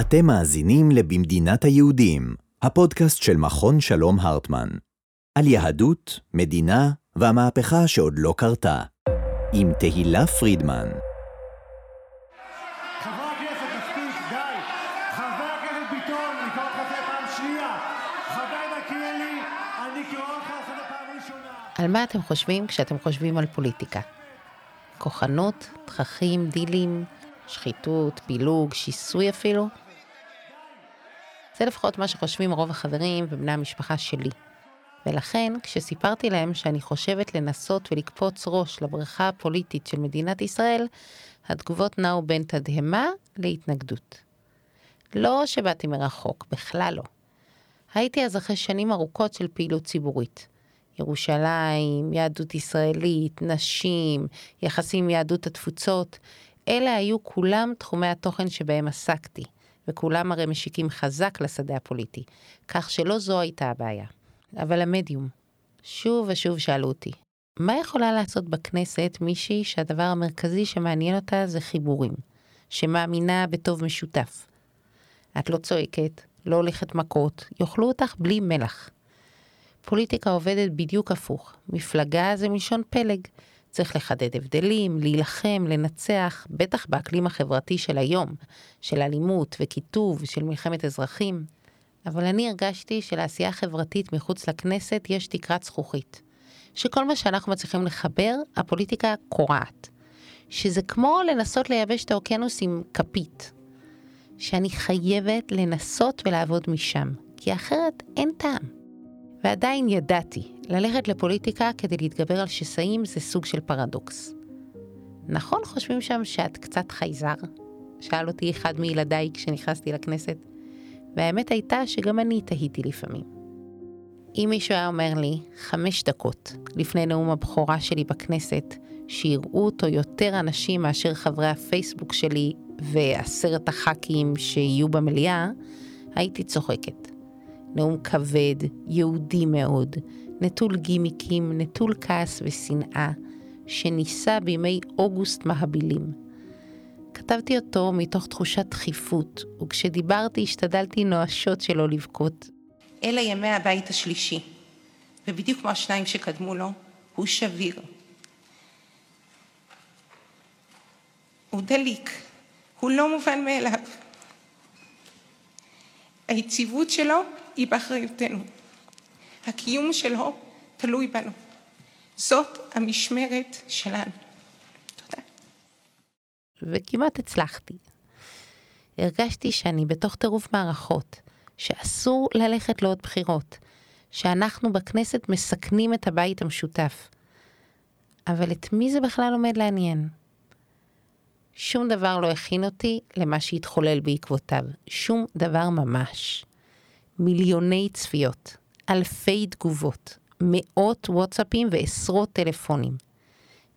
אתם מאזינים ל"במדינת היהודים", הפודקאסט של מכון שלום הרטמן. על יהדות, מדינה והמהפכה שעוד לא קרתה. עם תהילה פרידמן. על מה אתם חושבים כשאתם חושבים על פוליטיקה? כוחנות, תככים, דילים, שחיתות, פילוג, שיסוי אפילו? זה לפחות מה שחושבים רוב החברים ובני המשפחה שלי. ולכן, כשסיפרתי להם שאני חושבת לנסות ולקפוץ ראש לבריכה הפוליטית של מדינת ישראל, התגובות נעו בין תדהמה להתנגדות. לא שבאתי מרחוק, בכלל לא. הייתי אז אחרי שנים ארוכות של פעילות ציבורית. ירושלים, יהדות ישראלית, נשים, יחסים עם יהדות התפוצות, אלה היו כולם תחומי התוכן שבהם עסקתי, וכולם הרי משיקים חזק לשדה הפוליטי, כך שלא זו הייתה הבעיה. אבל המדיום, שוב ושוב שאלו אותי, מה יכולה לעשות בכנסת מישהי שהדבר המרכזי שמעניין אותה זה חיבורים, שמאמינה בטוב משותף? את לא צועקת, לא הולכת מכות, יאכלו אותך בלי מלח. פוליטיקה עובדת בדיוק הפוך. מפלגה זה מלשון פלג. צריך לחדד הבדלים, להילחם, לנצח, בטח באקלים החברתי של היום, של אלימות וקיטוב, של מלחמת אזרחים. אבל אני הרגשתי שלעשייה חברתית מחוץ לכנסת יש תקרת זכוכית. שכל מה שאנחנו מצליחים לחבר, הפוליטיקה קורעת. שזה כמו לנסות לייבש את האוקיינוס עם כפית. שאני חייבת לנסות ולעבוד משם, כי אחרת אין טעם. ועדיין ידעתי, ללכת לפוליטיקה כדי להתגבר על שסעים זה סוג של פרדוקס. נכון חושבים שם שאת קצת חייזר? שאל אותי אחד מילדיי כשנכנסתי לכנסת, והאמת הייתה שגם אני תהיתי לפעמים. אם מישהו היה אומר לי, חמש דקות לפני נאום הבכורה שלי בכנסת, שיראו אותו יותר אנשים מאשר חברי הפייסבוק שלי ועשרת הח"כים שיהיו במליאה, הייתי צוחקת. נאום כבד, יהודי מאוד, נטול גימיקים, נטול כעס ושנאה, שנישא בימי אוגוסט מהבילים. כתבתי אותו מתוך תחושת דחיפות, וכשדיברתי השתדלתי נואשות שלא לבכות. אלה ימי הבית השלישי, ובדיוק כמו השניים שקדמו לו, הוא שביר. הוא דליק, הוא לא מובן מאליו. היציבות שלו היא באחריותנו. הקיום שלו תלוי בנו. זאת המשמרת שלנו. תודה. וכמעט הצלחתי. הרגשתי שאני בתוך טירוף מערכות, שאסור ללכת לעוד בחירות, שאנחנו בכנסת מסכנים את הבית המשותף. אבל את מי זה בכלל עומד לעניין? שום דבר לא הכין אותי למה שהתחולל בעקבותיו, שום דבר ממש. מיליוני צפיות, אלפי תגובות, מאות וואטסאפים ועשרות טלפונים.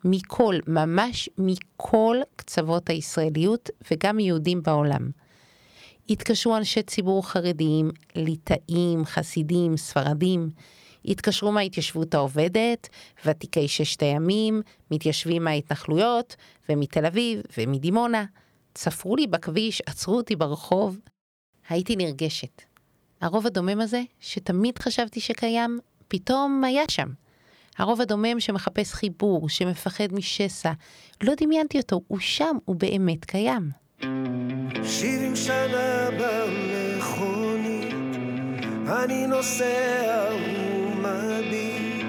מכל, ממש מכל קצוות הישראליות וגם יהודים בעולם. התקשרו אנשי ציבור חרדיים, ליטאים, חסידים, ספרדים. התקשרו מההתיישבות העובדת, ותיקי ששת הימים, מתיישבים מההתנחלויות, ומתל אביב, ומדימונה. צפרו לי בכביש, עצרו אותי ברחוב. הייתי נרגשת. הרוב הדומם הזה, שתמיד חשבתי שקיים, פתאום היה שם. הרוב הדומם שמחפש חיבור, שמפחד משסע. לא דמיינתי אותו, הוא שם, הוא באמת קיים. שבעים שנה במכונית, אני נוסע ומביט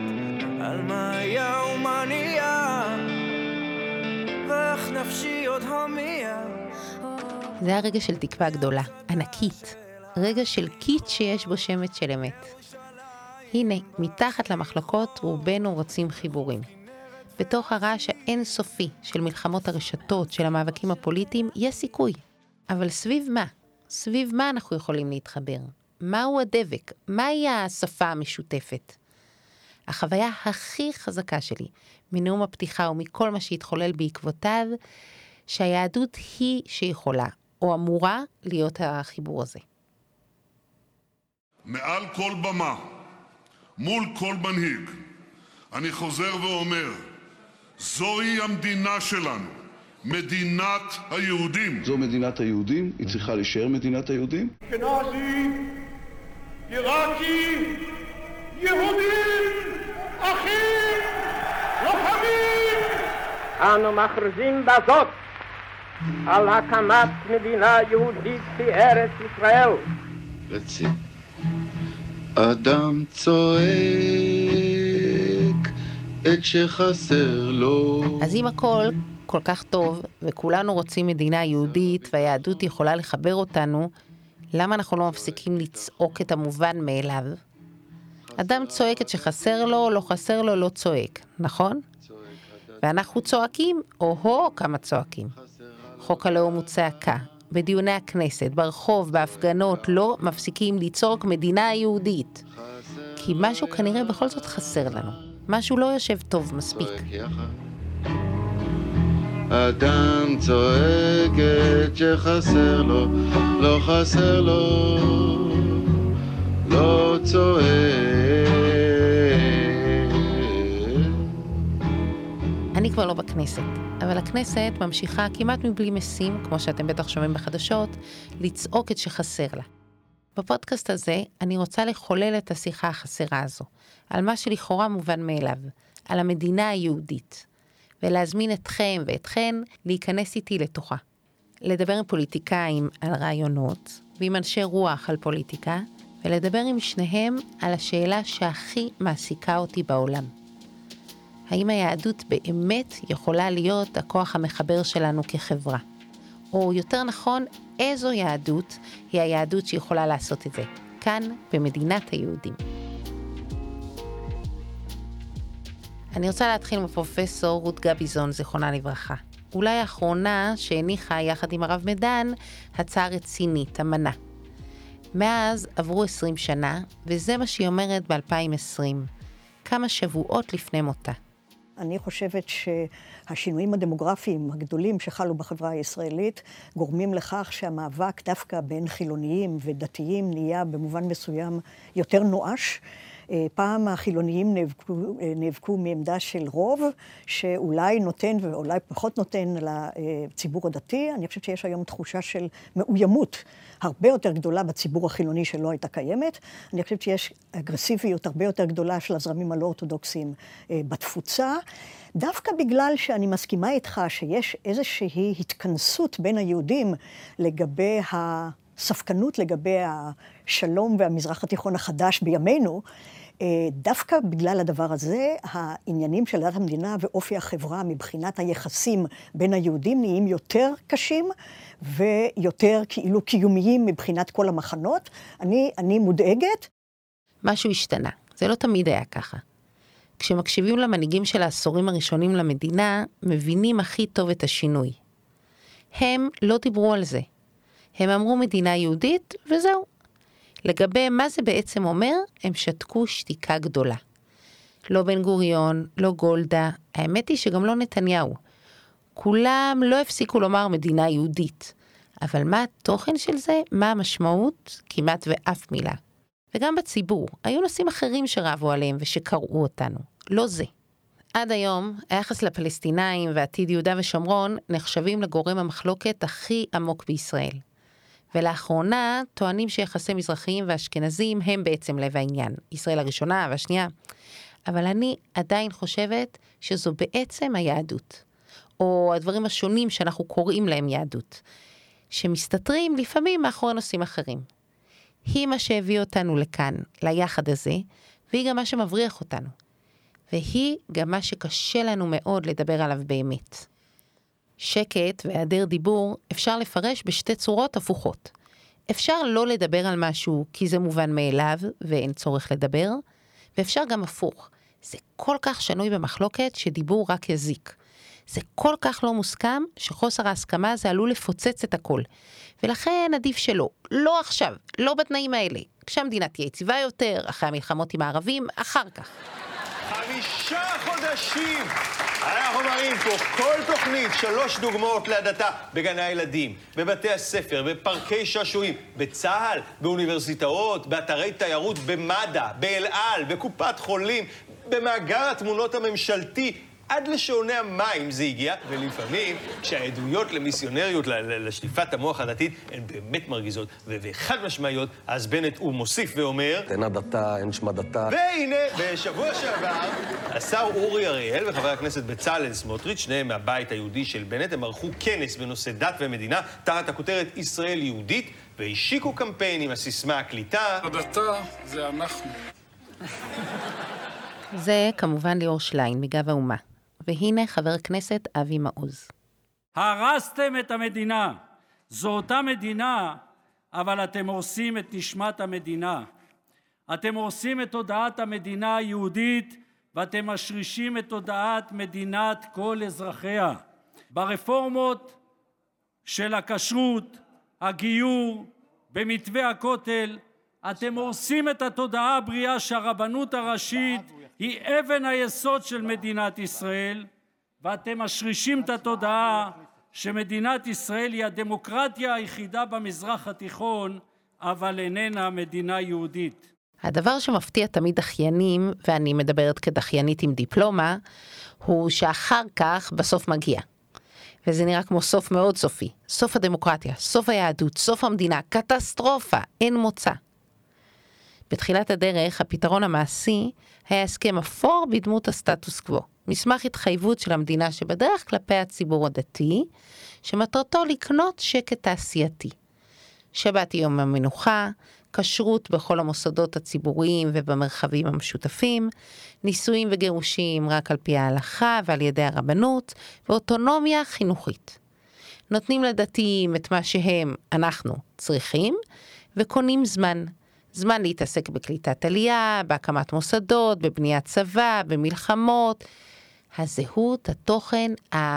על מה היה ומה נהיה, ואיך נפשי עוד הומייה. זה היה רגע של תקווה גדולה, ענקית. רגע של קיט שיש בו שמץ של אמת. הנה, מתחת למחלקות רובנו רוצים חיבורים. בתוך הרעש האינסופי של מלחמות הרשתות, של המאבקים הפוליטיים, יש סיכוי. אבל סביב מה? סביב מה אנחנו יכולים להתחבר? מהו הדבק? מהי השפה המשותפת? החוויה הכי חזקה שלי מנאום הפתיחה ומכל מה שהתחולל בעקבותיו, שהיהדות היא שיכולה, או אמורה, להיות החיבור הזה. מעל כל במה, מול כל מנהיג, אני חוזר ואומר, זוהי המדינה שלנו, מדינת היהודים. זו מדינת היהודים, היא צריכה להישאר מדינת היהודים. אשכנזי, עיראקי, יהודים, אחים, לוחמים. אנו מכריזים בזאת על הקמת מדינה יהודית בארץ ישראל. רצי. אדם צועק את שחסר לו. אז אם הכל כל כך טוב, וכולנו רוצים מדינה יהודית, והיהדות יכולה לחבר אותנו, למה אנחנו לא מפסיקים לצעוק את המובן מאליו? אדם צועק את שחסר לו, לא חסר לו, לא צועק, נכון? ואנחנו צועקים, או-הו, כמה צועקים. חוק הלאום הוא צעקה. בדיוני הכנסת, ברחוב, בהפגנות, לא מפסיקים לצעוק מדינה יהודית. כי משהו כנראה בכל זאת חסר לנו. משהו לא יושב טוב מספיק. אדם צועק את שחסר לו, לא חסר לו, לא צועק. אני כבר לא בכנסת, אבל הכנסת ממשיכה כמעט מבלי משים, כמו שאתם בטח שומעים בחדשות, לצעוק את שחסר לה. בפודקאסט הזה אני רוצה לחולל את השיחה החסרה הזו, על מה שלכאורה מובן מאליו, על המדינה היהודית, ולהזמין אתכם ואתכן להיכנס איתי לתוכה. לדבר עם פוליטיקאים על רעיונות, ועם אנשי רוח על פוליטיקה, ולדבר עם שניהם על השאלה שהכי מעסיקה אותי בעולם. האם היהדות באמת יכולה להיות הכוח המחבר שלנו כחברה? או יותר נכון, איזו יהדות היא היהדות שיכולה לעשות את זה, כאן במדינת היהודים. אני רוצה להתחיל עם פרופסור רות גביזון, זיכרונה לברכה. אולי האחרונה שהניחה יחד עם הרב מדן הצעה רצינית, אמנה. מאז עברו 20 שנה, וזה מה שהיא אומרת ב-2020, כמה שבועות לפני מותה. אני חושבת שהשינויים הדמוגרפיים הגדולים שחלו בחברה הישראלית גורמים לכך שהמאבק דווקא בין חילוניים ודתיים נהיה במובן מסוים יותר נואש. אה, פעם החילוניים נאבקו, אה, נאבקו מעמדה של רוב, שאולי נותן ואולי פחות נותן לציבור הדתי. אני חושבת שיש היום תחושה של מאוימות הרבה יותר גדולה בציבור החילוני שלא הייתה קיימת. אני חושבת שיש אגרסיביות הרבה יותר גדולה של הזרמים הלא אורתודוקסיים אה, בתפוצה. דווקא בגלל שאני מסכימה איתך שיש איזושהי התכנסות בין היהודים לגבי הספקנות לגבי השלום והמזרח התיכון החדש בימינו, דווקא בגלל הדבר הזה, העניינים של דת המדינה ואופי החברה מבחינת היחסים בין היהודים נהיים יותר קשים ויותר כאילו קיומיים מבחינת כל המחנות. אני, אני מודאגת. משהו השתנה, זה לא תמיד היה ככה. כשמקשיבים למנהיגים של העשורים הראשונים למדינה, מבינים הכי טוב את השינוי. הם לא דיברו על זה. הם אמרו מדינה יהודית, וזהו. לגבי מה זה בעצם אומר, הם שתקו שתיקה גדולה. לא בן גוריון, לא גולדה, האמת היא שגם לא נתניהו. כולם לא הפסיקו לומר מדינה יהודית. אבל מה התוכן של זה? מה המשמעות? כמעט ואף מילה. וגם בציבור, היו נושאים אחרים שרבו עליהם ושקראו אותנו. לא זה. עד היום, היחס לפלסטינאים ועתיד יהודה ושומרון נחשבים לגורם המחלוקת הכי עמוק בישראל. ולאחרונה טוענים שיחסי מזרחיים ואשכנזים הם בעצם לב העניין. ישראל הראשונה והשנייה. אבל אני עדיין חושבת שזו בעצם היהדות. או הדברים השונים שאנחנו קוראים להם יהדות. שמסתתרים לפעמים מאחורי נושאים אחרים. היא מה שהביא אותנו לכאן, ליחד הזה, והיא גם מה שמבריח אותנו. והיא גם מה שקשה לנו מאוד לדבר עליו באמת. שקט והיעדר דיבור אפשר לפרש בשתי צורות הפוכות. אפשר לא לדבר על משהו כי זה מובן מאליו ואין צורך לדבר, ואפשר גם הפוך. זה כל כך שנוי במחלוקת שדיבור רק יזיק. זה כל כך לא מוסכם שחוסר ההסכמה הזה עלול לפוצץ את הכל. ולכן עדיף שלא. לא עכשיו, לא בתנאים האלה. כשהמדינה תהיה יציבה יותר, אחרי המלחמות עם הערבים, אחר כך. חמישה חודשים אנחנו מראים פה כל תוכנית, שלוש דוגמאות להדתה בגני הילדים, בבתי הספר, בפארקי שעשועים, בצה"ל, באוניברסיטאות, באתרי תיירות, במד"א, באל על, בקופת חולים, במאגר התמונות הממשלתי. עד לשעוני המים זה הגיע, ולפעמים כשהעדויות למיסיונריות, לשטיפת המוח הדתית, הן באמת מרגיזות וחד משמעיות, אז בנט הוא מוסיף ואומר... אין הדתה, אין שמדתה. והנה, בשבוע שעבר, השר אורי אריאל וחבר הכנסת בצלאל סמוטריץ', שניהם מהבית היהודי של בנט, הם ערכו כנס בנושא דת ומדינה, תחת הכותרת ישראל יהודית, והשיקו קמפיין עם הסיסמה הקליטה... הדתה זה אנחנו. זה כמובן ליאור שליין מגב האומה. והנה חבר הכנסת אבי מעוז. הרסתם את המדינה. זו אותה מדינה, אבל אתם הורסים את נשמת המדינה. אתם הורסים את תודעת המדינה היהודית ואתם משרישים את תודעת מדינת כל אזרחיה. ברפורמות של הכשרות, הגיור, במתווה הכותל, אתם הורסים את התודעה הבריאה שהרבנות הראשית היא אבן היסוד של מדינת ישראל, ואתם משרישים את התודעה שמדינת ישראל היא הדמוקרטיה היחידה במזרח התיכון, אבל איננה מדינה יהודית. הדבר שמפתיע תמיד דחיינים, ואני מדברת כדחיינית עם דיפלומה, הוא שאחר כך בסוף מגיע. וזה נראה כמו סוף מאוד סופי. סוף הדמוקרטיה, סוף היהדות, סוף המדינה, קטסטרופה, אין מוצא. בתחילת הדרך, הפתרון המעשי היה הסכם אפור בדמות הסטטוס קוו. מסמך התחייבות של המדינה שבדרך כלפי הציבור הדתי, שמטרתו לקנות שקט תעשייתי. שבת יום המנוחה, כשרות בכל המוסדות הציבוריים ובמרחבים המשותפים, נישואים וגירושים רק על פי ההלכה ועל ידי הרבנות, ואוטונומיה חינוכית. נותנים לדתיים את מה שהם, אנחנו, צריכים, וקונים זמן. זמן להתעסק בקליטת עלייה, בהקמת מוסדות, בבניית צבא, במלחמות. הזהות, התוכן,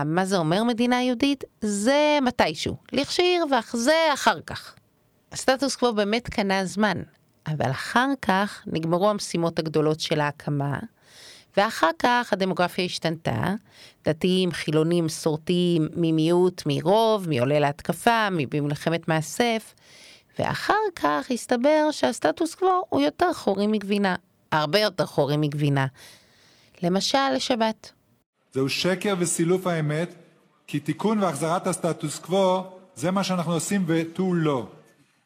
מה זה אומר מדינה יהודית, זה מתישהו. לכשירווח, זה אחר כך. הסטטוס קוו באמת קנה זמן, אבל אחר כך נגמרו המשימות הגדולות של ההקמה, ואחר כך הדמוגרפיה השתנתה, דתיים, חילונים, מסורתיים, ממיעוט, מרוב, מעולה להתקפה, ממלחמת מאסף, ואחר כך הסתבר שהסטטוס קוו הוא יותר חורי מגבינה, הרבה יותר חורי מגבינה. למשל, לשבת. זהו שקר וסילוף האמת, כי תיקון והחזרת הסטטוס קוו זה מה שאנחנו עושים ותו לא.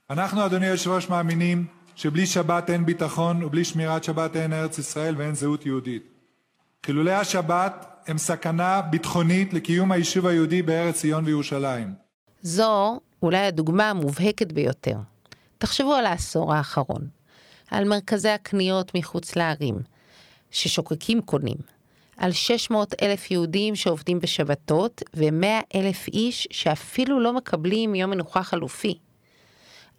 אנחנו, אדוני היושב-ראש, מאמינים שבלי שבת אין ביטחון ובלי שמירת שבת אין ארץ ישראל ואין זהות יהודית. חילולי השבת הם סכנה ביטחונית לקיום היישוב היהודי בארץ ציון וירושלים. זו אולי הדוגמה המובהקת ביותר. תחשבו על העשור האחרון, על מרכזי הקניות מחוץ לערים, ששוקקים קונים, על 600 אלף יהודים שעובדים בשבתות ו-100 אלף איש שאפילו לא מקבלים יום מנוחה חלופי.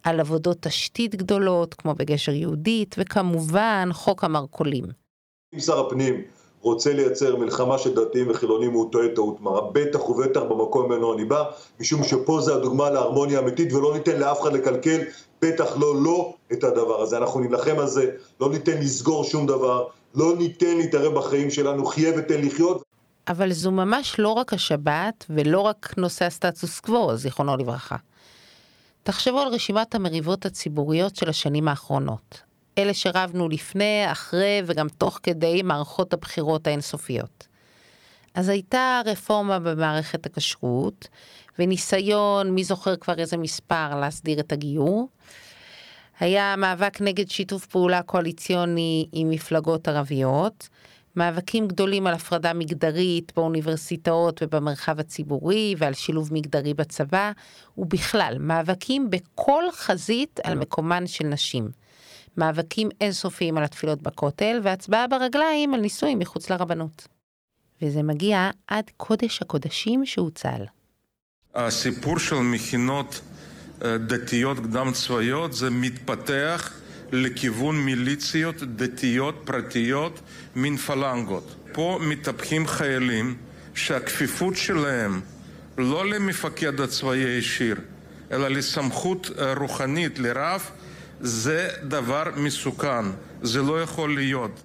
על עבודות תשתית גדולות, כמו בגשר יהודית, וכמובן חוק המרכולים. אם שר הפנים רוצה לייצר מלחמה של דתיים וחילונים הוא טועה טעות מרה, בטח ובטח במקום ממנו אני בא, משום שפה זה הדוגמה להרמוניה אמיתית ולא ניתן לאף אחד לקלקל, בטח לא לא את הדבר הזה. אנחנו נילחם על זה, לא ניתן לסגור שום דבר, לא ניתן להתערב בחיים שלנו, חיה ותן לחיות. אבל זו ממש לא רק השבת ולא רק נושא הסטטוס קוו, זיכרונו לברכה. תחשבו על רשימת המריבות הציבוריות של השנים האחרונות. אלה שרבנו לפני, אחרי וגם תוך כדי מערכות הבחירות האינסופיות. אז הייתה רפורמה במערכת הכשרות, וניסיון, מי זוכר כבר איזה מספר, להסדיר את הגיור. היה מאבק נגד שיתוף פעולה קואליציוני עם מפלגות ערביות, מאבקים גדולים על הפרדה מגדרית באוניברסיטאות ובמרחב הציבורי ועל שילוב מגדרי בצבא, ובכלל, מאבקים בכל חזית על מקומן של נשים. מאבקים אינסופיים על התפילות בכותל, והצבעה ברגליים על נישואים מחוץ לרבנות. וזה מגיע עד קודש הקודשים שהוצל. הסיפור של מכינות דתיות קדם צבאיות זה מתפתח לכיוון מיליציות דתיות פרטיות מין פלנגות. פה מתהפכים חיילים שהכפיפות שלהם לא למפקד הצבאי הישיר, אלא לסמכות רוחנית, לרב, זה דבר מסוכן, זה לא יכול להיות.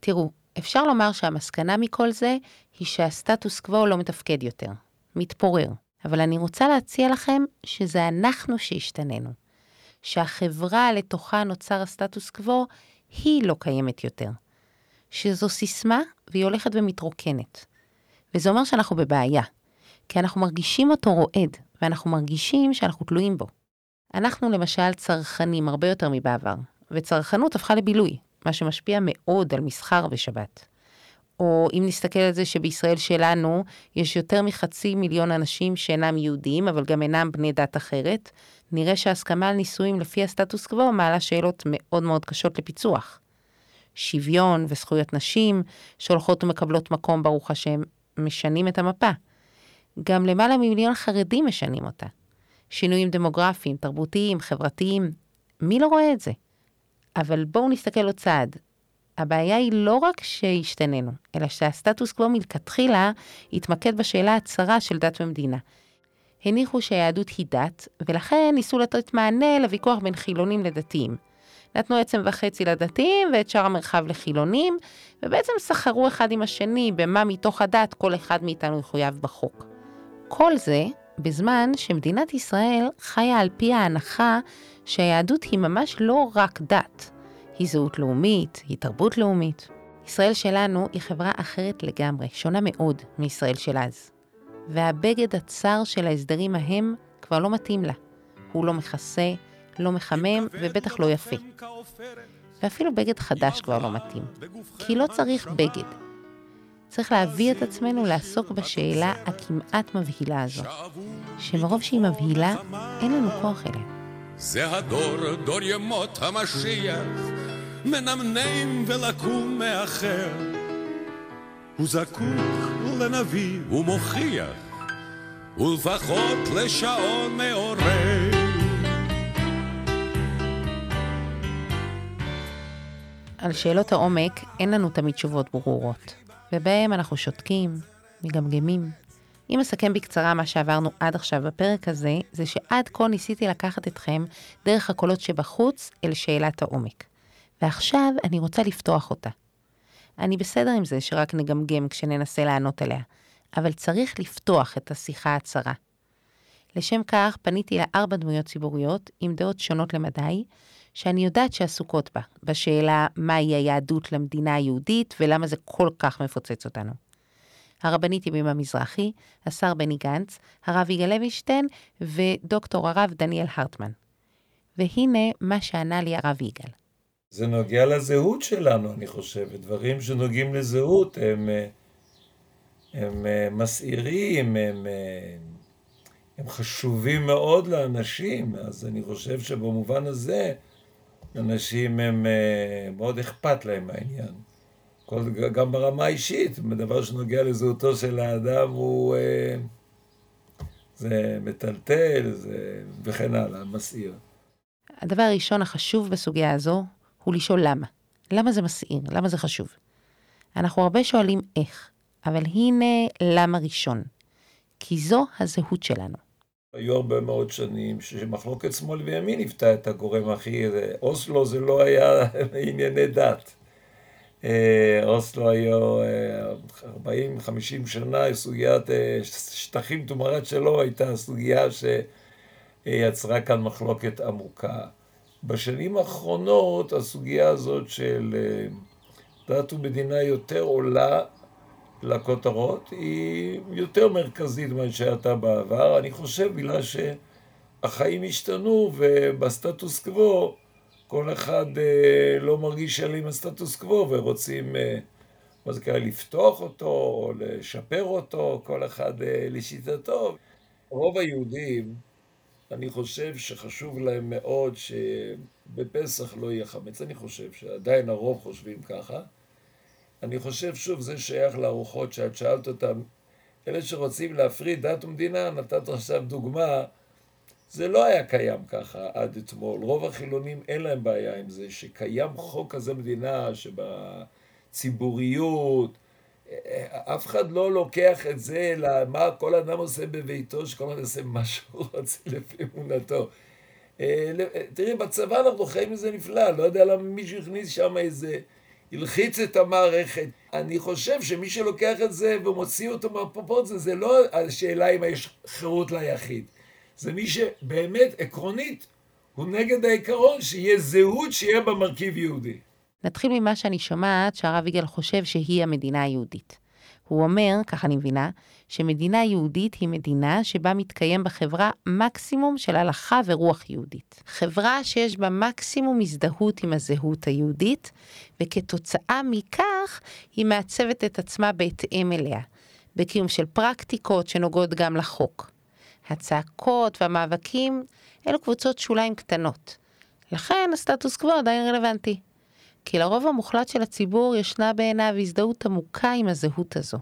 תראו, אפשר לומר שהמסקנה מכל זה היא שהסטטוס קוו לא מתפקד יותר, מתפורר. אבל אני רוצה להציע לכם שזה אנחנו שהשתננו. שהחברה לתוכה נוצר הסטטוס קוו, היא לא קיימת יותר. שזו סיסמה והיא הולכת ומתרוקנת. וזה אומר שאנחנו בבעיה, כי אנחנו מרגישים אותו רועד, ואנחנו מרגישים שאנחנו תלויים בו. אנחנו למשל צרכנים הרבה יותר מבעבר, וצרכנות הפכה לבילוי, מה שמשפיע מאוד על מסחר ושבת. או אם נסתכל על זה שבישראל שלנו יש יותר מחצי מיליון אנשים שאינם יהודים, אבל גם אינם בני דת אחרת, נראה שההסכמה על נישואים לפי הסטטוס קוו מעלה שאלות מאוד מאוד קשות לפיצוח. שוויון וזכויות נשים שהולכות ומקבלות מקום, ברוך השם, משנים את המפה. גם למעלה ממיליון חרדים משנים אותה. שינויים דמוגרפיים, תרבותיים, חברתיים, מי לא רואה את זה? אבל בואו נסתכל עוד צעד. הבעיה היא לא רק שהשתננו, אלא שהסטטוס קוו מלכתחילה התמקד בשאלה הצרה של דת ומדינה. הניחו שהיהדות היא דת, ולכן ניסו לתת מענה לוויכוח בין חילונים לדתיים. נתנו עצם וחצי לדתיים ואת שאר המרחב לחילונים, ובעצם סחרו אחד עם השני במה מתוך הדת כל אחד מאיתנו יחויב בחוק. כל זה בזמן שמדינת ישראל חיה על פי ההנחה שהיהדות היא ממש לא רק דת, היא זהות לאומית, היא תרבות לאומית. ישראל שלנו היא חברה אחרת לגמרי, שונה מאוד מישראל של אז. והבגד הצר של ההסדרים ההם כבר לא מתאים לה. הוא לא מכסה, לא מחמם ובטח לא יפה. ואפילו בגד חדש כבר לא מתאים. כי לא צריך בגד. צריך להביא את עצמנו לעסוק בשאלה הכמעט מבהילה הזו, שמרוב שהיא מבהילה, אין לנו כוח אליה. זה הדור, דור ימות המשיח, מנמנם ולקום מאחר. הוא זקוק לנביא ומוכיח, ולפחות לשעון מעורר. על שאלות העומק אין לנו תמיד תשובות ברורות, ובהם אנחנו שותקים, מגמגמים. אם אסכם בקצרה מה שעברנו עד עכשיו בפרק הזה, זה שעד כה ניסיתי לקחת אתכם דרך הקולות שבחוץ אל שאלת העומק. ועכשיו אני רוצה לפתוח אותה. אני בסדר עם זה שרק נגמגם כשננסה לענות עליה, אבל צריך לפתוח את השיחה הצרה. לשם כך פניתי לארבע דמויות ציבוריות עם דעות שונות למדי, שאני יודעת שעסוקות בה, בשאלה מהי היהדות למדינה היהודית ולמה זה כל כך מפוצץ אותנו. הרבנית ימימה מזרחי, השר בני גנץ, הרב יגאל לוינשטיין ודוקטור הרב דניאל הרטמן. והנה מה שענה לי הרב יגאל. זה נוגע לזהות שלנו, אני חושב. דברים שנוגעים לזהות הם, הם, הם מסעירים, הם, הם חשובים מאוד לאנשים. אז אני חושב שבמובן הזה, אנשים הם מאוד אכפת להם מהעניין. כל, גם ברמה האישית, בדבר שנוגע לזהותו של האדם הוא... זה מטלטל זה, וכן הלאה, מסעיר. הדבר הראשון החשוב בסוגיה הזו הוא לשאול למה. למה זה מסעיר? למה זה חשוב? אנחנו הרבה שואלים איך, אבל הנה למה ראשון. כי זו הזהות שלנו. היו הרבה מאוד שנים שמחלוקת שמאל וימין היוותה את הגורם הכי... אוסלו זה לא היה ענייני דת. אוסלו היו 40-50 שנה, סוגיית שטחים תמורת שלו הייתה סוגיה שיצרה כאן מחלוקת עמוקה. בשנים האחרונות הסוגיה הזאת של דת ומדינה יותר עולה לכותרות, היא יותר מרכזית ממה שהייתה בעבר. אני חושב בגלל שהחיים השתנו ובסטטוס קוו כל אחד אה, לא מרגיש שלם עם הסטטוס קוו ורוצים, אה, מה זה קרה, לפתוח אותו או לשפר אותו, כל אחד אה, לשיטתו. רוב היהודים, אני חושב שחשוב להם מאוד שבפסח לא יהיה חמץ. אני חושב שעדיין הרוב חושבים ככה. אני חושב, שוב, זה שייך לארוחות שאת שאלת אותם. אלה שרוצים להפריד דת ומדינה, נתת עכשיו דוגמה, זה לא היה קיים ככה עד אתמול. רוב החילונים אין להם בעיה עם זה, שקיים חוק כזה מדינה שבציבוריות, אף אחד לא לוקח את זה למה כל אדם עושה בביתו, שכל אחד עושה מה שהוא רוצה לפי אמונתו. תראי, בצבא אנחנו חיים מזה נפלא, לא יודע למה מישהו הכניס שם איזה... הלחיץ את המערכת. אני חושב שמי שלוקח את זה ומוציא אותו מהפרופורציה, זה לא השאלה אם יש חירות ליחיד. זה מי שבאמת, עקרונית, הוא נגד העיקרון שיהיה זהות שיהיה במרכיב יהודי. נתחיל ממה שאני שומעת שהרב יגאל חושב שהיא המדינה היהודית. הוא אומר, כך אני מבינה, שמדינה יהודית היא מדינה שבה מתקיים בחברה מקסימום של הלכה ורוח יהודית. חברה שיש בה מקסימום הזדהות עם הזהות היהודית, וכתוצאה מכך היא מעצבת את עצמה בהתאם אליה, בקיום של פרקטיקות שנוגעות גם לחוק. הצעקות והמאבקים אלו קבוצות שוליים קטנות. לכן הסטטוס קוו עדיין רלוונטי. כי לרוב המוחלט של הציבור ישנה בעיניו הזדהות עמוקה עם הזהות הזו.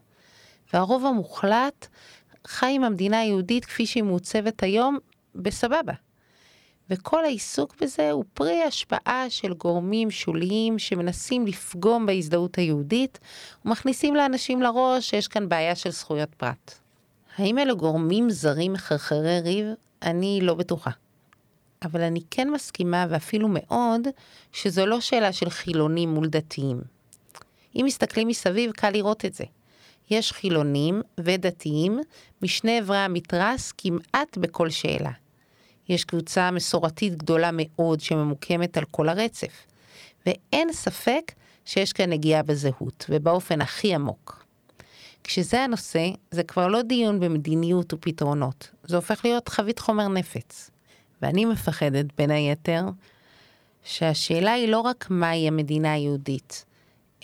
והרוב המוחלט חי עם המדינה היהודית כפי שהיא מעוצבת היום בסבבה. וכל העיסוק בזה הוא פרי השפעה של גורמים שוליים שמנסים לפגום בהזדהות היהודית ומכניסים לאנשים לראש שיש כאן בעיה של זכויות פרט. האם אלו גורמים זרים מחרחרי ריב? אני לא בטוחה. אבל אני כן מסכימה, ואפילו מאוד, שזו לא שאלה של חילונים מול דתיים. אם מסתכלים מסביב, קל לראות את זה. יש חילונים ודתיים משני אברי המתרס כמעט בכל שאלה. יש קבוצה מסורתית גדולה מאוד שממוקמת על כל הרצף, ואין ספק שיש כאן נגיעה בזהות, ובאופן הכי עמוק. כשזה הנושא, זה כבר לא דיון במדיניות ופתרונות, זה הופך להיות חבית חומר נפץ. ואני מפחדת, בין היתר, שהשאלה היא לא רק מהי המדינה היהודית,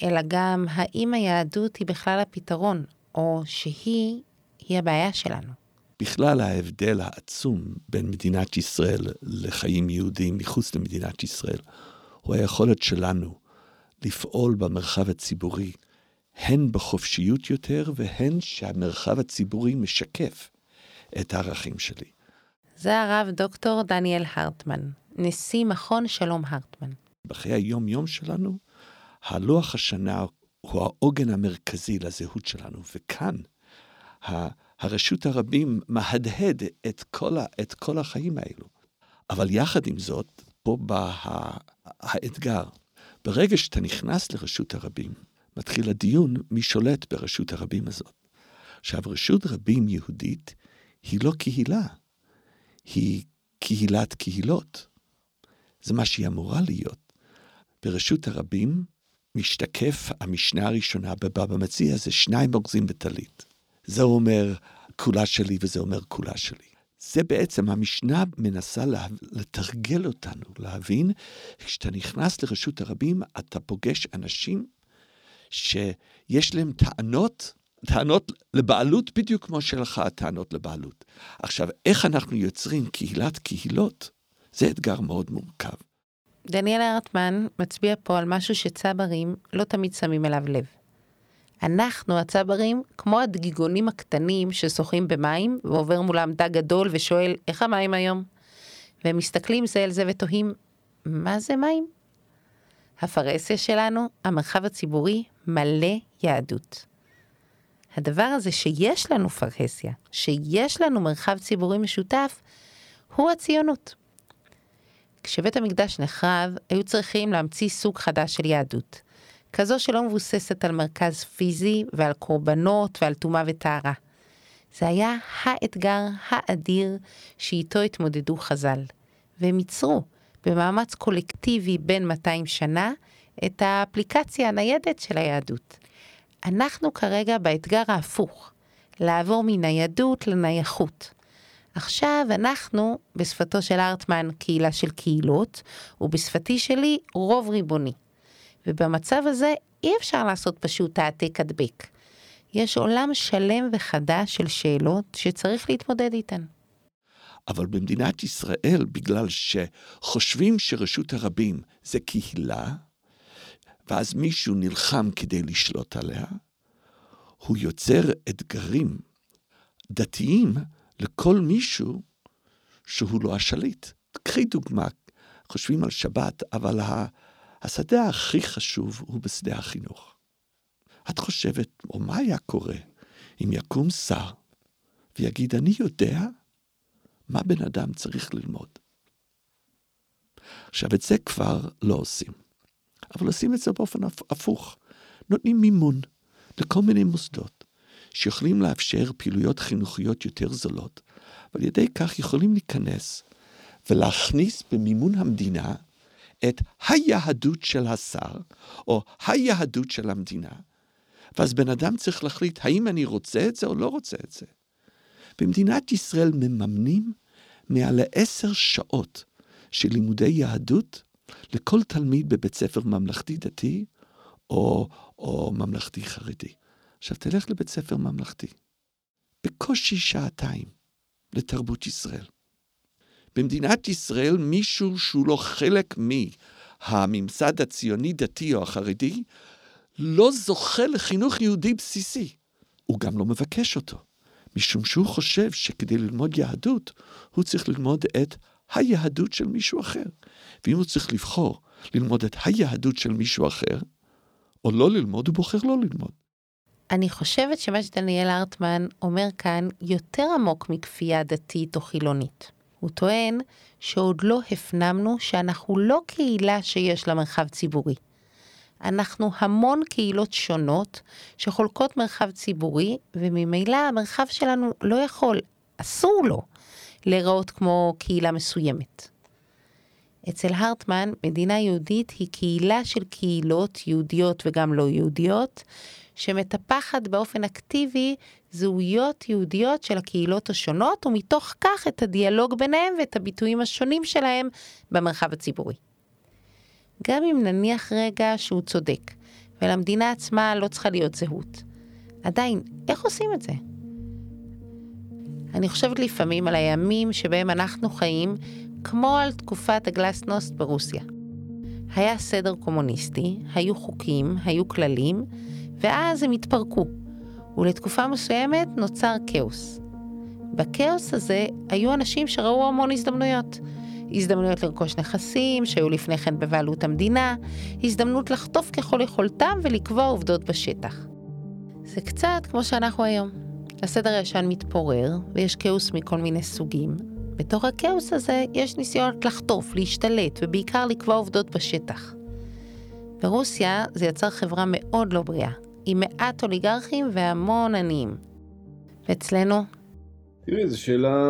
אלא גם האם היהדות היא בכלל הפתרון, או שהיא, היא הבעיה שלנו. בכלל ההבדל העצום בין מדינת ישראל לחיים יהודיים מחוץ למדינת ישראל, הוא היכולת שלנו לפעול במרחב הציבורי, הן בחופשיות יותר והן שהמרחב הציבורי משקף את הערכים שלי. זה הרב דוקטור דניאל הרטמן, נשיא מכון שלום הרטמן. בחיי היום-יום שלנו, הלוח השנה הוא העוגן המרכזי לזהות שלנו, וכאן הרשות הרבים מהדהד את כל, את כל החיים האלו. אבל יחד עם זאת, פה בא האתגר. ברגע שאתה נכנס לרשות הרבים, מתחיל הדיון מי שולט ברשות הרבים הזאת. עכשיו, רשות רבים יהודית היא לא קהילה, היא קהילת קהילות. זה מה שהיא אמורה להיות. ברשות הרבים משתקף המשנה הראשונה בבבא מציע, זה שניים אורזים בטלית. זה אומר כולה שלי וזה אומר כולה שלי. זה בעצם, המשנה מנסה לה, לתרגל אותנו, להבין, כשאתה נכנס לרשות הרבים, אתה פוגש אנשים שיש להם טענות, טענות לבעלות בדיוק כמו שלך הטענות לבעלות. עכשיו, איך אנחנו יוצרים קהילת קהילות? זה אתגר מאוד מורכב. דניאל הרטמן מצביע פה על משהו שצברים לא תמיד שמים אליו לב. אנחנו הצברים כמו הדגיגונים הקטנים ששוחים במים ועובר מולם דג גדול ושואל איך המים היום? והם מסתכלים זה אל זה ותוהים מה זה מים? הפרהסיה שלנו, המרחב הציבורי, מלא יהדות. הדבר הזה שיש לנו פרהסיה, שיש לנו מרחב ציבורי משותף, הוא הציונות. כשבית המקדש נחרב, היו צריכים להמציא סוג חדש של יהדות. כזו שלא מבוססת על מרכז פיזי ועל קורבנות ועל טומאה וטהרה. זה היה האתגר האדיר שאיתו התמודדו חז"ל, והם ייצרו במאמץ קולקטיבי בין 200 שנה את האפליקציה הניידת של היהדות. אנחנו כרגע באתגר ההפוך, לעבור מניידות לנייחות. עכשיו אנחנו, בשפתו של ארטמן, קהילה של קהילות, ובשפתי שלי, רוב ריבוני. ובמצב הזה אי אפשר לעשות פשוט העתק הדבק. יש עולם שלם וחדש של שאלות שצריך להתמודד איתן. אבל במדינת ישראל, בגלל שחושבים שרשות הרבים זה קהילה, ואז מישהו נלחם כדי לשלוט עליה, הוא יוצר אתגרים דתיים לכל מישהו שהוא לא השליט. קחי דוגמה, חושבים על שבת, אבל השדה הכי חשוב הוא בשדה החינוך. את חושבת, או מה היה קורה אם יקום שר ויגיד, אני יודע מה בן אדם צריך ללמוד. עכשיו, את זה כבר לא עושים. אבל עושים את זה באופן הפוך. נותנים מימון לכל מיני מוסדות שיכולים לאפשר פעילויות חינוכיות יותר זולות, ועל ידי כך יכולים להיכנס ולהכניס במימון המדינה את היהדות של השר, או היהדות של המדינה, ואז בן אדם צריך להחליט האם אני רוצה את זה או לא רוצה את זה. במדינת ישראל מממנים מעל לעשר שעות של לימודי יהדות לכל תלמיד בבית ספר ממלכתי-דתי או, או ממלכתי חרדי. עכשיו, תלך לבית ספר ממלכתי. בקושי שעתיים לתרבות ישראל. במדינת ישראל מישהו שהוא לא חלק מהממסד הציוני-דתי או החרדי, לא זוכה לחינוך יהודי בסיסי. הוא גם לא מבקש אותו, משום שהוא חושב שכדי ללמוד יהדות, הוא צריך ללמוד את היהדות של מישהו אחר. ואם הוא צריך לבחור ללמוד את היהדות של מישהו אחר, או לא ללמוד, הוא בוחר לא ללמוד. אני חושבת שמה שדניאל הרטמן אומר כאן יותר עמוק מכפייה דתית או חילונית. הוא טוען שעוד לא הפנמנו שאנחנו לא קהילה שיש לה מרחב ציבורי. אנחנו המון קהילות שונות שחולקות מרחב ציבורי, וממילא המרחב שלנו לא יכול, אסור לו, להיראות כמו קהילה מסוימת. אצל הרטמן, מדינה יהודית היא קהילה של קהילות יהודיות וגם לא יהודיות, שמטפחת באופן אקטיבי זהויות יהודיות של הקהילות השונות, ומתוך כך את הדיאלוג ביניהם ואת הביטויים השונים שלהם במרחב הציבורי. גם אם נניח רגע שהוא צודק, ולמדינה עצמה לא צריכה להיות זהות, עדיין, איך עושים את זה? אני חושבת לפעמים על הימים שבהם אנחנו חיים כמו על תקופת הגלסנוסט ברוסיה. היה סדר קומוניסטי, היו חוקים, היו כללים, ואז הם התפרקו, ולתקופה מסוימת נוצר כאוס. בכאוס הזה היו אנשים שראו המון הזדמנויות. הזדמנויות לרכוש נכסים שהיו לפני כן בבעלות המדינה, הזדמנות לחטוף ככל יכולתם ולקבוע עובדות בשטח. זה קצת כמו שאנחנו היום. הסדר הישן מתפורר, ויש כאוס מכל מיני סוגים. בתוך הכאוס הזה יש ניסיונות לחטוף, להשתלט, ובעיקר לקבוע עובדות בשטח. ברוסיה זה יצר חברה מאוד לא בריאה, עם מעט אוליגרכים והמון עניים. ואצלנו? תראי, זו שאלה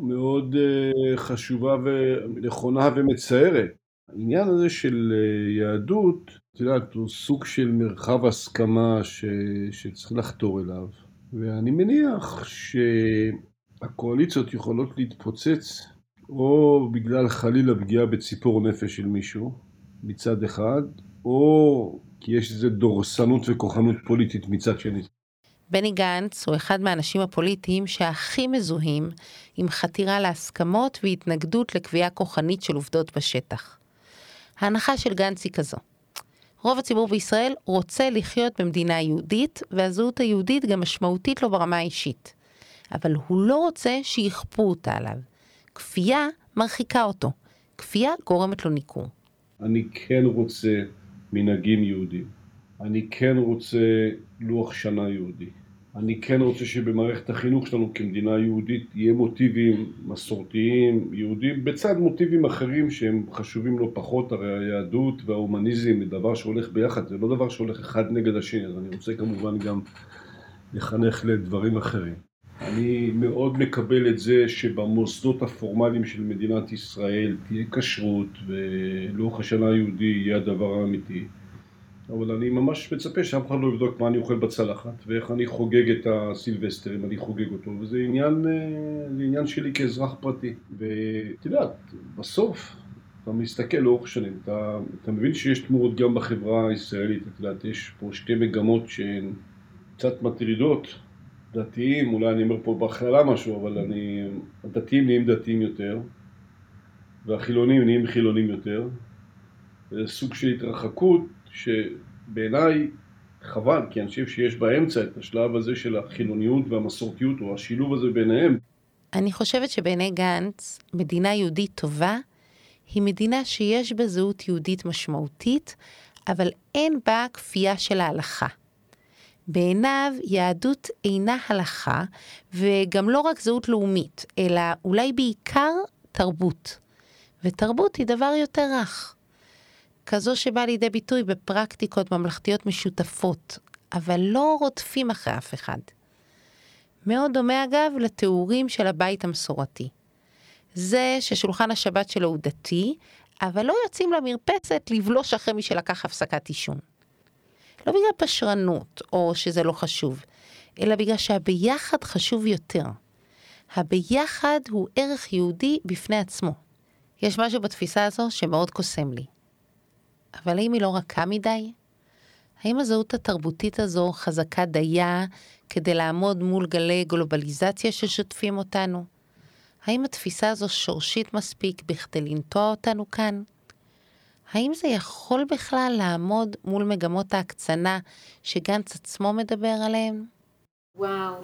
מאוד uh, חשובה ונכונה ומצערת. העניין הזה של uh, יהדות, את יודעת, הוא סוג של מרחב הסכמה ש... שצריך לחתור אליו. ואני מניח שהקואליציות יכולות להתפוצץ או בגלל חלילה פגיעה בציפור נפש של מישהו מצד אחד, או כי יש איזו דורסנות וכוחנות פוליטית מצד שני. בני גנץ הוא אחד מהאנשים הפוליטיים שהכי מזוהים עם חתירה להסכמות והתנגדות לקביעה כוחנית של עובדות בשטח. ההנחה של גנץ היא כזו: רוב הציבור בישראל רוצה לחיות במדינה יהודית, והזהות היהודית גם משמעותית לו ברמה האישית. אבל הוא לא רוצה שיכפו אותה עליו. כפייה מרחיקה אותו. כפייה גורמת לו ניכור. אני כן רוצה מנהגים יהודים. אני כן רוצה לוח שנה יהודי. אני כן רוצה שבמערכת החינוך שלנו כמדינה יהודית יהיה מוטיבים מסורתיים, יהודים, בצד מוטיבים אחרים שהם חשובים לא פחות, הרי היהדות וההומניזם זה דבר שהולך ביחד, זה לא דבר שהולך אחד נגד השני, אז אני רוצה כמובן גם לחנך לדברים אחרים. אני מאוד מקבל את זה שבמוסדות הפורמליים של מדינת ישראל תהיה כשרות ולוח השנה היהודי יהיה הדבר האמיתי. אבל אני ממש מצפה שאף אחד לא יבדוק מה אני אוכל בצלחת ואיך אני חוגג את הסילבסטר אם אני חוגג אותו וזה עניין, אה, עניין שלי כאזרח פרטי. ואת יודעת, בסוף אתה מסתכל לאורך שנים, אתה, אתה מבין שיש תמורות גם בחברה הישראלית, את יודעת, יש פה שתי מגמות שהן קצת מטרידות, דתיים, אולי אני אומר פה בהכללה משהו, אבל אני, הדתיים נהיים דתיים יותר והחילונים נהיים חילונים יותר, זה סוג של התרחקות שבעיניי חבל, כי אני חושב שיש באמצע את השלב הזה של החילוניות והמסורתיות, או השילוב הזה ביניהם. אני חושבת שבעיני גנץ, מדינה יהודית טובה היא מדינה שיש בה זהות יהודית משמעותית, אבל אין בה כפייה של ההלכה. בעיניו יהדות אינה הלכה, וגם לא רק זהות לאומית, אלא אולי בעיקר תרבות. ותרבות היא דבר יותר רך. כזו שבאה לידי ביטוי בפרקטיקות ממלכתיות משותפות, אבל לא רודפים אחרי אף אחד. מאוד דומה אגב לתיאורים של הבית המסורתי. זה ששולחן השבת שלו הוא דתי, אבל לא יוצאים למרפסת לבלוש אחרי מי שלקח הפסקת עישון. לא בגלל פשרנות או שזה לא חשוב, אלא בגלל שהביחד חשוב יותר. הביחד הוא ערך יהודי בפני עצמו. יש משהו בתפיסה הזו שמאוד קוסם לי. אבל האם היא לא רכה מדי? האם הזהות התרבותית הזו חזקה דייה כדי לעמוד מול גלי גלובליזציה ששוטפים אותנו? האם התפיסה הזו שורשית מספיק בכדי לנטוע אותנו כאן? האם זה יכול בכלל לעמוד מול מגמות ההקצנה שגנץ עצמו מדבר עליהן? וואו,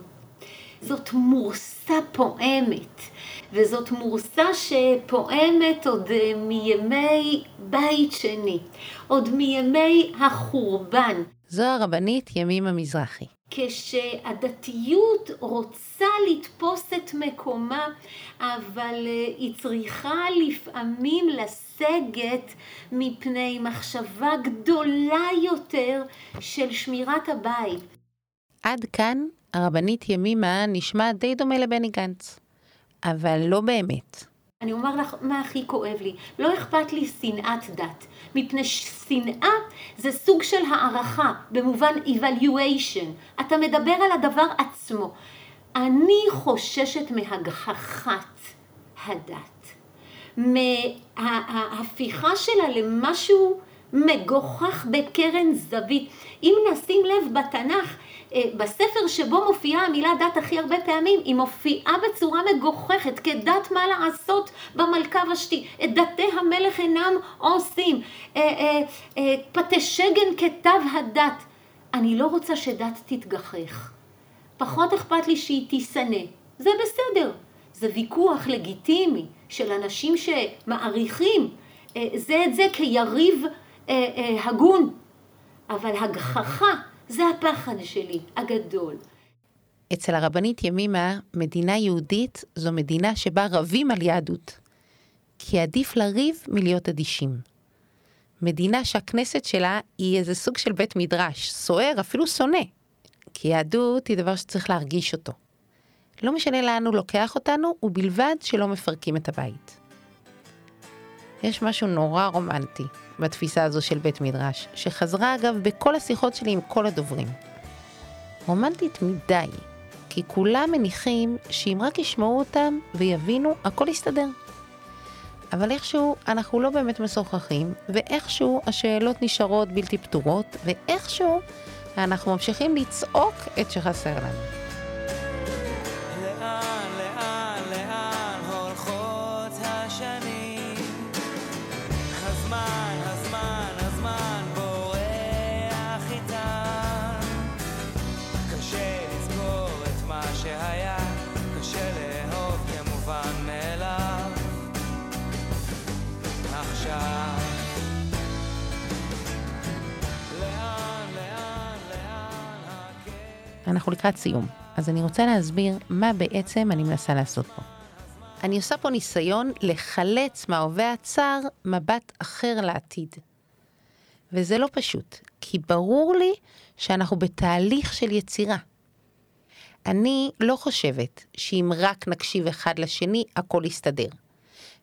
זאת מורסה פועמת, וזאת מורסה שפועמת עוד אה, מימי בית שני, עוד מימי החורבן. זו הרבנית ימימה מזרחי. כשהדתיות רוצה לתפוס את מקומה, אבל אה, היא צריכה לפעמים לסגת מפני מחשבה גדולה יותר של שמירת הבית. עד כאן הרבנית ימימה נשמע די דומה לבני גנץ, אבל לא באמת. אני אומר לך מה הכי כואב לי, לא אכפת לי שנאת דת, מפני ששנאה זה סוג של הערכה, במובן evaluation, אתה מדבר על הדבר עצמו. אני חוששת מהגחכת הדת, מההפיכה שלה למשהו מגוחך בקרן זווית. אם נשים לב בתנ"ך, אה, בספר שבו מופיעה המילה דת הכי הרבה פעמים, היא מופיעה בצורה מגוחכת, כדת מה לעשות במלכה ושתי. את דתי המלך אינם עושים. אה, אה, פתי שגן כתב הדת. אני לא רוצה שדת תתגחך. פחות אכפת לי שהיא תישנא. זה בסדר. זה ויכוח לגיטימי של אנשים שמעריכים זה את זה כיריב הגון. אבל הגחכה זה הפחד שלי, הגדול. אצל הרבנית ימימה, מדינה יהודית זו מדינה שבה רבים על יהדות. כי עדיף לריב מלהיות אדישים. מדינה שהכנסת שלה היא איזה סוג של בית מדרש, סוער, אפילו שונא. כי יהדות היא דבר שצריך להרגיש אותו. לא משנה לאן הוא לוקח אותנו, ובלבד שלא מפרקים את הבית. יש משהו נורא רומנטי בתפיסה הזו של בית מדרש, שחזרה אגב בכל השיחות שלי עם כל הדוברים. רומנטית מדי, כי כולם מניחים שאם רק ישמעו אותם ויבינו, הכל יסתדר. אבל איכשהו אנחנו לא באמת משוחחים, ואיכשהו השאלות נשארות בלתי פתורות, ואיכשהו אנחנו ממשיכים לצעוק את שחסר לנו. אנחנו לקראת סיום, אז אני רוצה להסביר מה בעצם אני מנסה לעשות פה. אני עושה פה ניסיון לחלץ מההווה הצר מבט אחר לעתיד. וזה לא פשוט, כי ברור לי שאנחנו בתהליך של יצירה. אני לא חושבת שאם רק נקשיב אחד לשני, הכל יסתדר.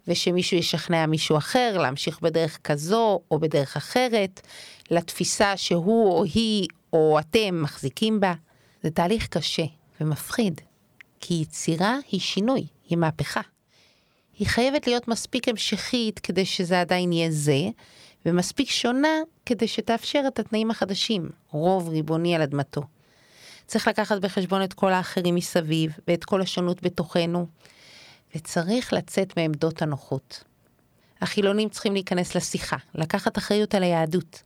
ושמישהו ישכנע מישהו אחר להמשיך בדרך כזו או בדרך אחרת, לתפיסה שהוא או היא או אתם מחזיקים בה. זה תהליך קשה ומפחיד, כי יצירה היא שינוי, היא מהפכה. היא חייבת להיות מספיק המשכית כדי שזה עדיין יהיה זה, ומספיק שונה כדי שתאפשר את התנאים החדשים, רוב ריבוני על אדמתו. צריך לקחת בחשבון את כל האחרים מסביב, ואת כל השונות בתוכנו, וצריך לצאת מעמדות הנוחות. החילונים צריכים להיכנס לשיחה, לקחת אחריות על היהדות.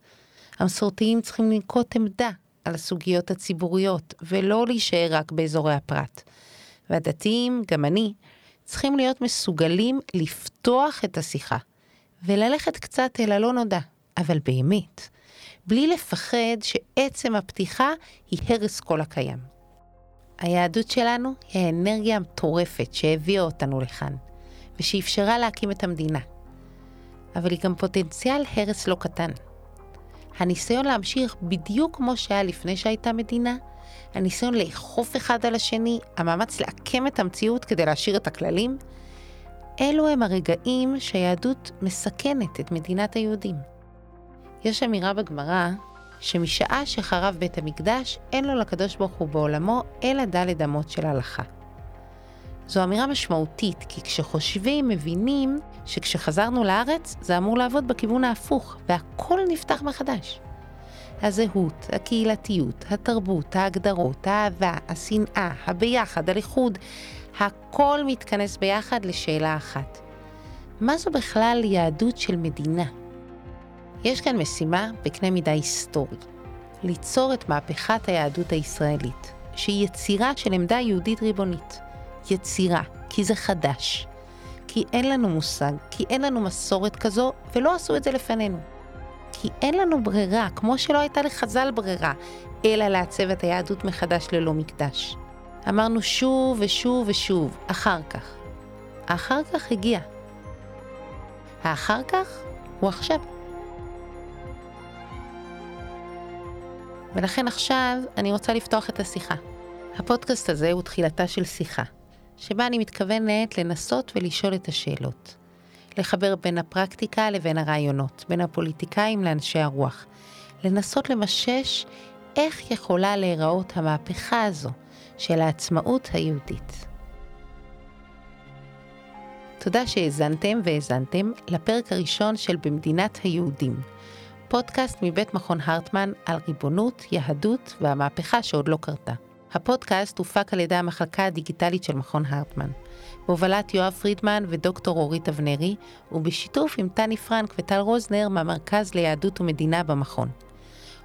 המסורתיים צריכים לנקוט עמדה על הסוגיות הציבוריות, ולא להישאר רק באזורי הפרט. והדתיים, גם אני, צריכים להיות מסוגלים לפתוח את השיחה, וללכת קצת אל הלא נודע, אבל באמת, בלי לפחד שעצם הפתיחה היא הרס כל הקיים. היהדות שלנו היא האנרגיה המטורפת שהביאה אותנו לכאן, ושאפשרה להקים את המדינה. אבל היא גם פוטנציאל הרס לא קטן. הניסיון להמשיך בדיוק כמו שהיה לפני שהייתה מדינה, הניסיון לאכוף אחד על השני, המאמץ לעקם את המציאות כדי להשאיר את הכללים, אלו הם הרגעים שהיהדות מסכנת את מדינת היהודים. יש אמירה בגמרא שמשעה שחרב בית המקדש, אין לו לקדוש ברוך הוא בעולמו, אלא דלת אמות של הלכה. זו אמירה משמעותית, כי כשחושבים, מבינים שכשחזרנו לארץ, זה אמור לעבוד בכיוון ההפוך, והכל נפתח מחדש. הזהות, הקהילתיות, התרבות, ההגדרות, האהבה, השנאה, הביחד, הליכוד, הכל מתכנס ביחד לשאלה אחת. מה זו בכלל יהדות של מדינה? יש כאן משימה בקנה מידה היסטורי. ליצור את מהפכת היהדות הישראלית, שהיא יצירה של עמדה יהודית ריבונית. יצירה, כי זה חדש. כי אין לנו מושג, כי אין לנו מסורת כזו, ולא עשו את זה לפנינו. כי אין לנו ברירה, כמו שלא הייתה לחז"ל ברירה, אלא לעצב את היהדות מחדש ללא מקדש. אמרנו שוב ושוב ושוב, אחר כך. האחר כך הגיע. האחר כך הוא עכשיו. ולכן עכשיו אני רוצה לפתוח את השיחה. הפודקאסט הזה הוא תחילתה של שיחה, שבה אני מתכוונת לנסות ולשאול את השאלות. לחבר בין הפרקטיקה לבין הרעיונות, בין הפוליטיקאים לאנשי הרוח. לנסות למשש איך יכולה להיראות המהפכה הזו של העצמאות היהודית. תודה שהאזנתם והאזנתם לפרק הראשון של במדינת היהודים, פודקאסט מבית מכון הרטמן על ריבונות, יהדות והמהפכה שעוד לא קרתה. הפודקאסט הופק על ידי המחלקה הדיגיטלית של מכון הרטמן, בהובלת יואב פרידמן ודוקטור אורית אבנרי, ובשיתוף עם טני פרנק וטל רוזנר מהמרכז ליהדות ומדינה במכון.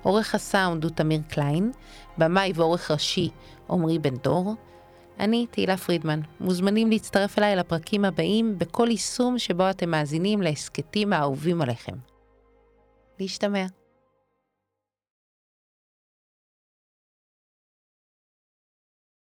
עורך הסאונד הוא תמיר קליין, במאי ועורך ראשי עמרי בן דור. אני תהילה פרידמן, מוזמנים להצטרף אליי לפרקים הבאים בכל יישום שבו אתם מאזינים להסכתים האהובים עליכם. להשתמע.